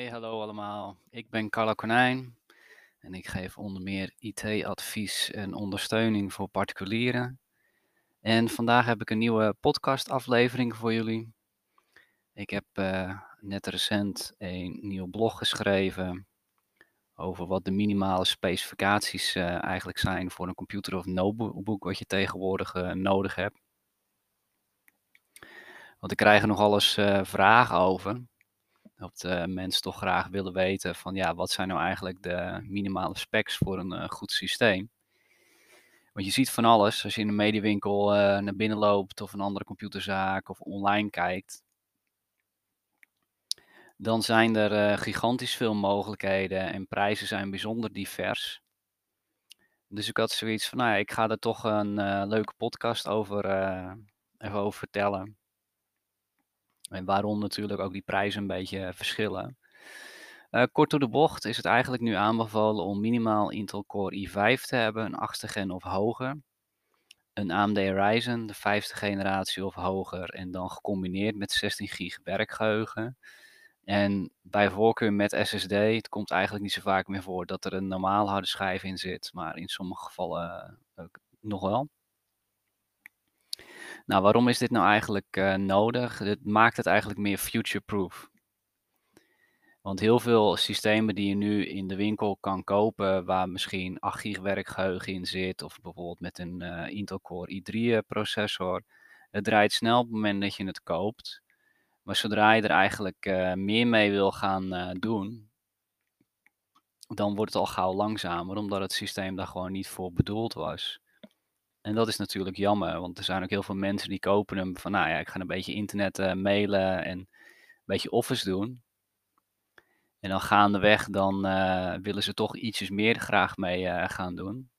Hey, hallo allemaal. Ik ben Carlo Konijn en ik geef onder meer IT-advies en ondersteuning voor particulieren. En vandaag heb ik een nieuwe podcastaflevering voor jullie. Ik heb uh, net recent een nieuw blog geschreven over wat de minimale specificaties uh, eigenlijk zijn voor een computer of notebook wat je tegenwoordig uh, nodig hebt. Want ik krijg er nogal eens vragen over dat uh, mensen toch graag willen weten van ja, wat zijn nou eigenlijk de minimale specs voor een uh, goed systeem. Want je ziet van alles als je in een mediewinkel uh, naar binnen loopt of een andere computerzaak of online kijkt. Dan zijn er gigantisch veel mogelijkheden en prijzen zijn bijzonder divers. Dus ik had zoiets van, nou ja, ik ga er toch een leuke podcast over, even over vertellen. En waarom natuurlijk ook die prijzen een beetje verschillen. Uh, kort door de bocht is het eigenlijk nu aanbevolen om minimaal Intel Core i5 te hebben, een 8e gen of hoger. Een AMD Ryzen, de vijfde generatie of hoger, en dan gecombineerd met 16 gig werkgeheugen. En bij voorkeur met SSD, het komt eigenlijk niet zo vaak meer voor dat er een normaal harde schijf in zit, maar in sommige gevallen uh, nog wel. Nou, waarom is dit nou eigenlijk uh, nodig? Dit maakt het eigenlijk meer future-proof. Want heel veel systemen die je nu in de winkel kan kopen, waar misschien 8 gig werkgeheugen in zit, of bijvoorbeeld met een uh, Intel Core i3 eh, processor, het draait snel op het moment dat je het koopt. Maar zodra je er eigenlijk meer mee wil gaan doen, dan wordt het al gauw langzamer, omdat het systeem daar gewoon niet voor bedoeld was. En dat is natuurlijk jammer, want er zijn ook heel veel mensen die kopen hem van, nou ja, ik ga een beetje internet uh, mailen en een beetje office doen. En dan gaandeweg, dan uh, willen ze toch ietsjes meer graag mee uh, gaan doen.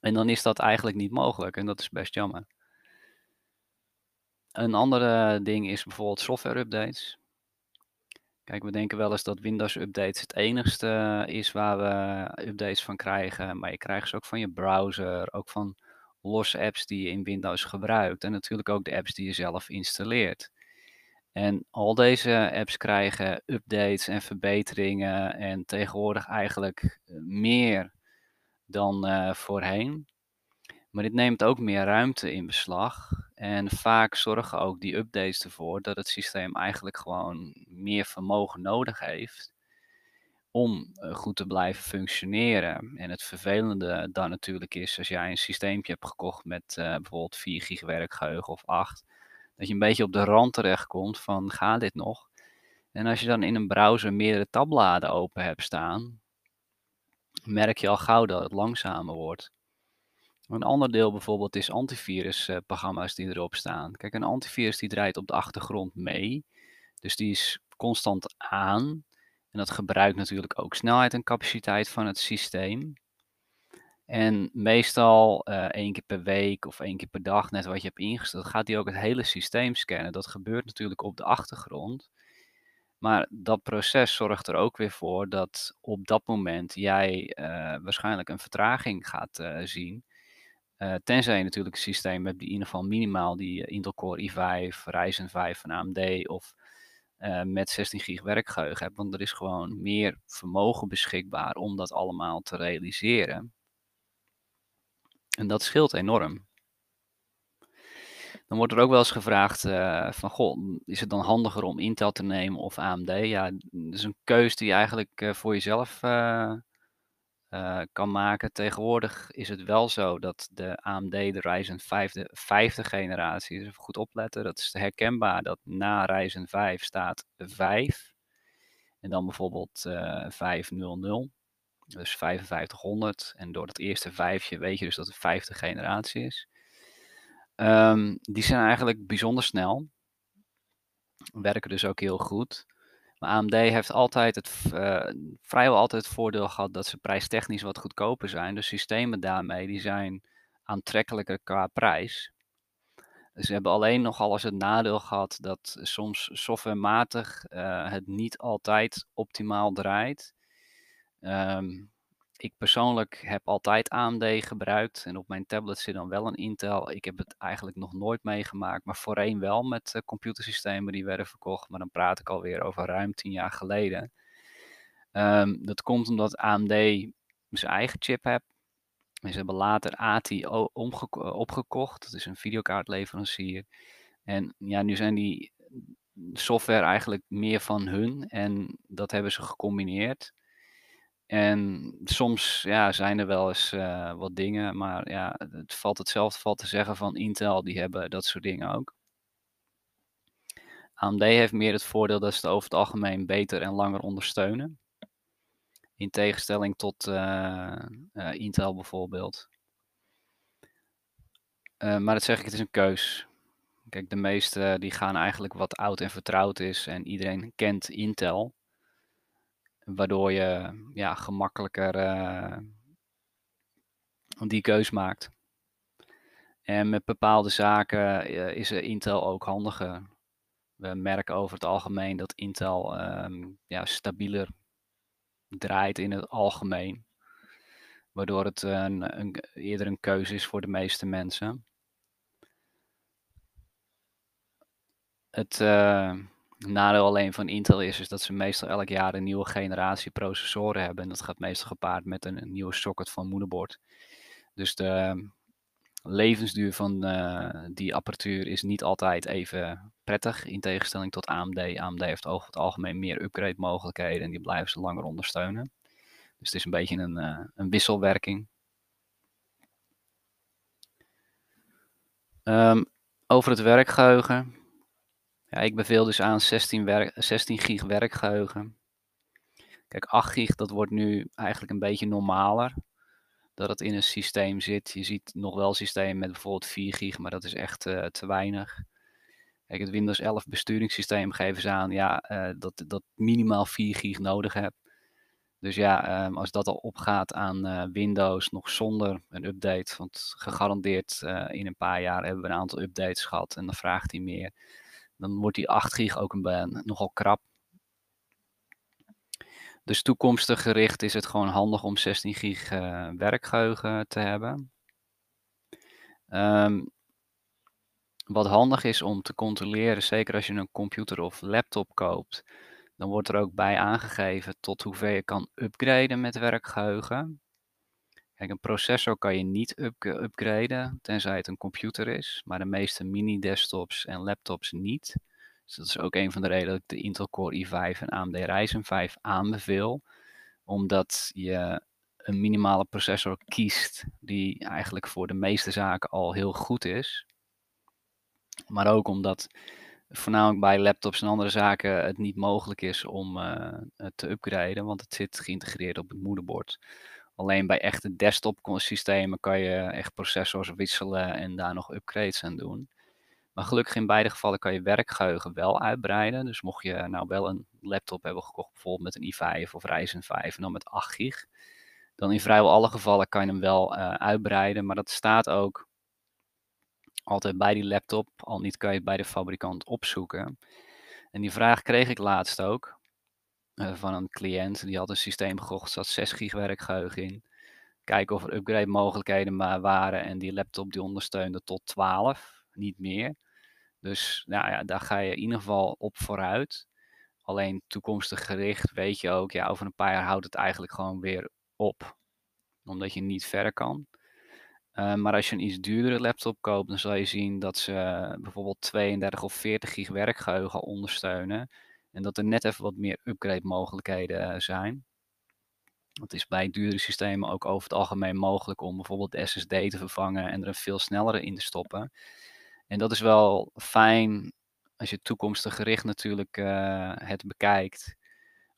En dan is dat eigenlijk niet mogelijk en dat is best jammer. Een andere ding is bijvoorbeeld software updates. Kijk, we denken wel eens dat Windows Updates het enigste is waar we updates van krijgen. Maar je krijgt ze ook van je browser, ook van losse apps die je in Windows gebruikt. En natuurlijk ook de apps die je zelf installeert. En al deze apps krijgen updates en verbeteringen. En tegenwoordig eigenlijk meer dan voorheen. Maar dit neemt ook meer ruimte in beslag. En vaak zorgen ook die updates ervoor dat het systeem eigenlijk gewoon meer vermogen nodig heeft om eh, goed te blijven functioneren. En het vervelende dan natuurlijk is als jij een systeempje hebt gekocht met uh, bijvoorbeeld 4 gig werkgeheugen of 8, dat je een beetje op de rand terechtkomt van gaat dit nog? En als je dan in een browser meerdere tabbladen open hebt staan, merk je al gauw dat het langzamer wordt. Een ander deel bijvoorbeeld is antivirusprogramma's die erop staan. Kijk, een antivirus die draait op de achtergrond mee. Dus die is constant aan. En dat gebruikt natuurlijk ook snelheid en capaciteit van het systeem. En meestal uh, één keer per week of één keer per dag, net wat je hebt ingesteld, gaat hij ook het hele systeem scannen. Dat gebeurt natuurlijk op de achtergrond. Maar dat proces zorgt er ook weer voor dat op dat moment jij uh, waarschijnlijk een vertraging gaat uh, zien. Uh, tenzij je natuurlijk een systeem hebt die in ieder geval minimaal die uh, Intel Core i5, Ryzen 5 van AMD of uh, met 16 gig werkgeheugen hebt. Want er is gewoon meer vermogen beschikbaar om dat allemaal te realiseren. En dat scheelt enorm. Dan wordt er ook wel eens gevraagd van, goh, is het dan handiger om Intel te nemen of AMD? Ja, dat is een keuze die je eigenlijk voor jezelf uh, kan maken. Tegenwoordig is het wel zo dat de AMD, de Ryzen 5, de vijfde generatie, dus even goed opletten, dat is herkenbaar dat na Ryzen 5 staat 5 en dan bijvoorbeeld uh, 500, dus 5500 en door dat eerste vijfje weet je dus dat het de vijfde generatie is. Um, die zijn eigenlijk bijzonder snel, werken dus ook heel goed. AMD heeft altijd het, uh, vrijwel altijd het voordeel gehad dat ze prijstechnisch wat goedkoper zijn. De systemen daarmee die zijn aantrekkelijker qua prijs. Ze hebben alleen nog alles het nadeel gehad dat soms softwarematig uh, het niet altijd optimaal draait. Um, ik persoonlijk heb altijd AMD gebruikt en op mijn tablet zit dan wel een Intel. Ik heb het eigenlijk nog nooit meegemaakt, maar voorheen wel met uh, computersystemen die werden verkocht. Maar dan praat ik alweer over ruim tien jaar geleden. Um, dat komt omdat AMD zijn eigen chip heeft. Ze hebben later ATI opgekocht. Dat is een videokaartleverancier. En ja, nu zijn die software eigenlijk meer van hun. En dat hebben ze gecombineerd. En soms ja, zijn er wel eens uh, wat dingen, maar ja, het valt hetzelfde valt te zeggen van Intel, die hebben dat soort dingen ook. AMD heeft meer het voordeel dat ze het over het algemeen beter en langer ondersteunen. In tegenstelling tot uh, Intel bijvoorbeeld. maar dat zeg ik, het is een keus. Kijk, de meeste die gaan eigenlijk wat oud en vertrouwd is en iedereen kent Intel. Waardoor je ja, gemakkelijker uh, die keus maakt. En met bepaalde zaken uh, is Intel ook handiger. We merken over het algemeen dat Intel um, ja, stabieler draait in het algemeen. Waardoor het een, een, eerder een keuze is voor de meeste mensen. Het, nadeel alleen van Intel is, is dat ze meestal elk jaar een nieuwe generatie processoren hebben. En dat gaat meestal gepaard met een, nieuwe socket van moederbord. Dus de levensduur van uh, die apparatuur is niet altijd even prettig. In tegenstelling tot AMD. AMD heeft over het algemeen meer upgrade mogelijkheden en die blijven ze langer ondersteunen. Dus het is een beetje een, uh, een wisselwerking. Um, over het werkgeheugen. Ja, ik beveel dus aan 16, werk, 16 gig werkgeheugen. Kijk, 8 gig, dat wordt nu eigenlijk een beetje normaler. Dat het in een systeem zit. Je ziet nog wel systemen met bijvoorbeeld 4 gig, maar dat is echt uh, te weinig. Kijk, het Windows 11 besturingssysteem geven ze aan ja, uh, dat, dat minimaal 4 gig nodig hebt. Dus ja, um, als dat al opgaat aan uh, Windows nog zonder een update, want gegarandeerd in een paar jaar hebben we een aantal updates gehad en dan vraagt hij meer dan wordt die 8 gig ook een, nogal krap. Dus toekomstig gericht is het gewoon handig om 16 gig uh, werkgeheugen te hebben. Um, wat handig is om te controleren, zeker als je een computer of laptop koopt, dan wordt er ook bij aangegeven tot hoever je kan upgraden met werkgeheugen. Kijk, een processor kan je niet up upgraden, tenzij het een computer is, maar de meeste mini-desktops en laptops niet. Dus dat is ook een van de redenen dat ik de Intel Core i5 en AMD Ryzen 5 aanbeveel, omdat je een minimale processor kiest die eigenlijk voor de meeste zaken al heel goed is. Maar ook omdat voornamelijk bij laptops en andere zaken het niet mogelijk is om uh, te upgraden, want het zit geïntegreerd op het moederbord. Alleen bij echte desktop systemen kan je echt processors wisselen en daar nog upgrades aan doen. Maar gelukkig in beide gevallen kan je werkgeheugen wel uitbreiden. Dus mocht je nou wel een laptop hebben gekocht, bijvoorbeeld met een i5 of Ryzen 5 en dan met 8 gig, dan in vrijwel alle gevallen kan je hem wel uh, uitbreiden. Maar dat staat ook altijd bij die laptop, al niet kan je het bij de fabrikant opzoeken. En die vraag kreeg ik laatst ook. Eh, van een cliënt. Die had een systeem gekocht, zat 6 gig werkgeheugen in. Kijken of er upgrade mogelijkheden maar waren. En die laptop die ondersteunde tot 12, niet meer. Dus nou ja, daar ga je in ieder geval op vooruit. Alleen toekomstig gericht weet je ook, ja, over een paar jaar houdt het eigenlijk gewoon weer op. Omdat je niet verder kan. Uh, maar als je een iets duurdere laptop koopt, dan zal je zien dat ze bijvoorbeeld 32 of 40 gig werkgeheugen ondersteunen. En dat er net even wat meer upgrade mogelijkheden eh, zijn. Het is bij duurdere systemen ook over het algemeen mogelijk om bijvoorbeeld de SSD te vervangen en er een veel snellere in te stoppen. En dat is wel fijn als je toekomstig gericht natuurlijk uh, het bekijkt.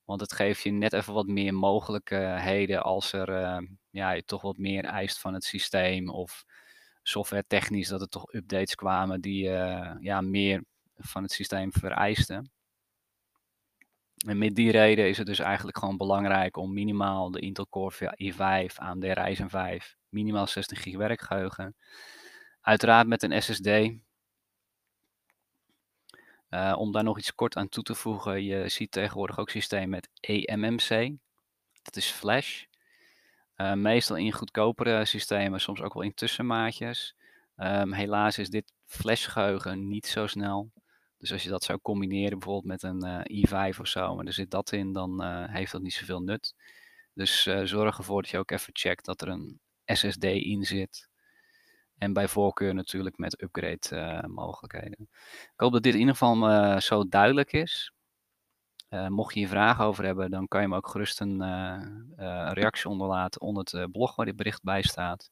Want het geeft je net even wat meer mogelijkheden als er uh, ja, je toch wat meer eist van het systeem. Of software technisch dat er toch updates kwamen die ja, meer van het systeem vereisten. En met die reden is het dus eigenlijk gewoon belangrijk om minimaal de Intel Core i5 aan de Ryzen 5, minimaal 60 gig werkgeheugen. Uiteraard met een SSD. Eh, om daar nog iets kort aan toe te voegen, je ziet tegenwoordig ook systeem met eMMC. Dat is flash. Uh, meestal in goedkopere systemen, soms ook wel in tussenmaatjes. Um, helaas is dit flashgeheugen niet zo snel. Dus als je dat zou combineren bijvoorbeeld met een uh, i5 of zo, maar er zit dat in, dan uh, heeft dat niet zoveel nut. Dus uh, zorg ervoor dat je ook even checkt dat er een SSD in zit. En bij voorkeur natuurlijk met upgrade mogelijkheden. Ik hoop dat dit in ieder geval zo duidelijk is. mocht je hier vragen over hebben, dan kan je me ook gerust een reactie onderlaten onder het blog waar dit bericht bij staat.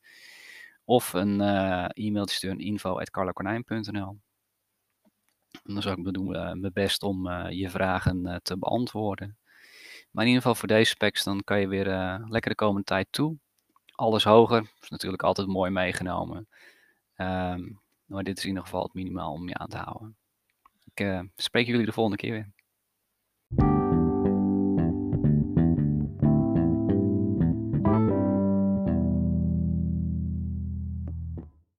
Of een e-mail sturen dan zou ik doen uh, mijn best om uh, je vragen uh, te beantwoorden. Maar in ieder geval voor deze specs, dan kan je weer lekker de komende tijd toe. Alles hoger, is natuurlijk altijd mooi meegenomen. Um, maar dit is in ieder geval het minimaal om je aan te houden. Ik spreek jullie de volgende keer weer.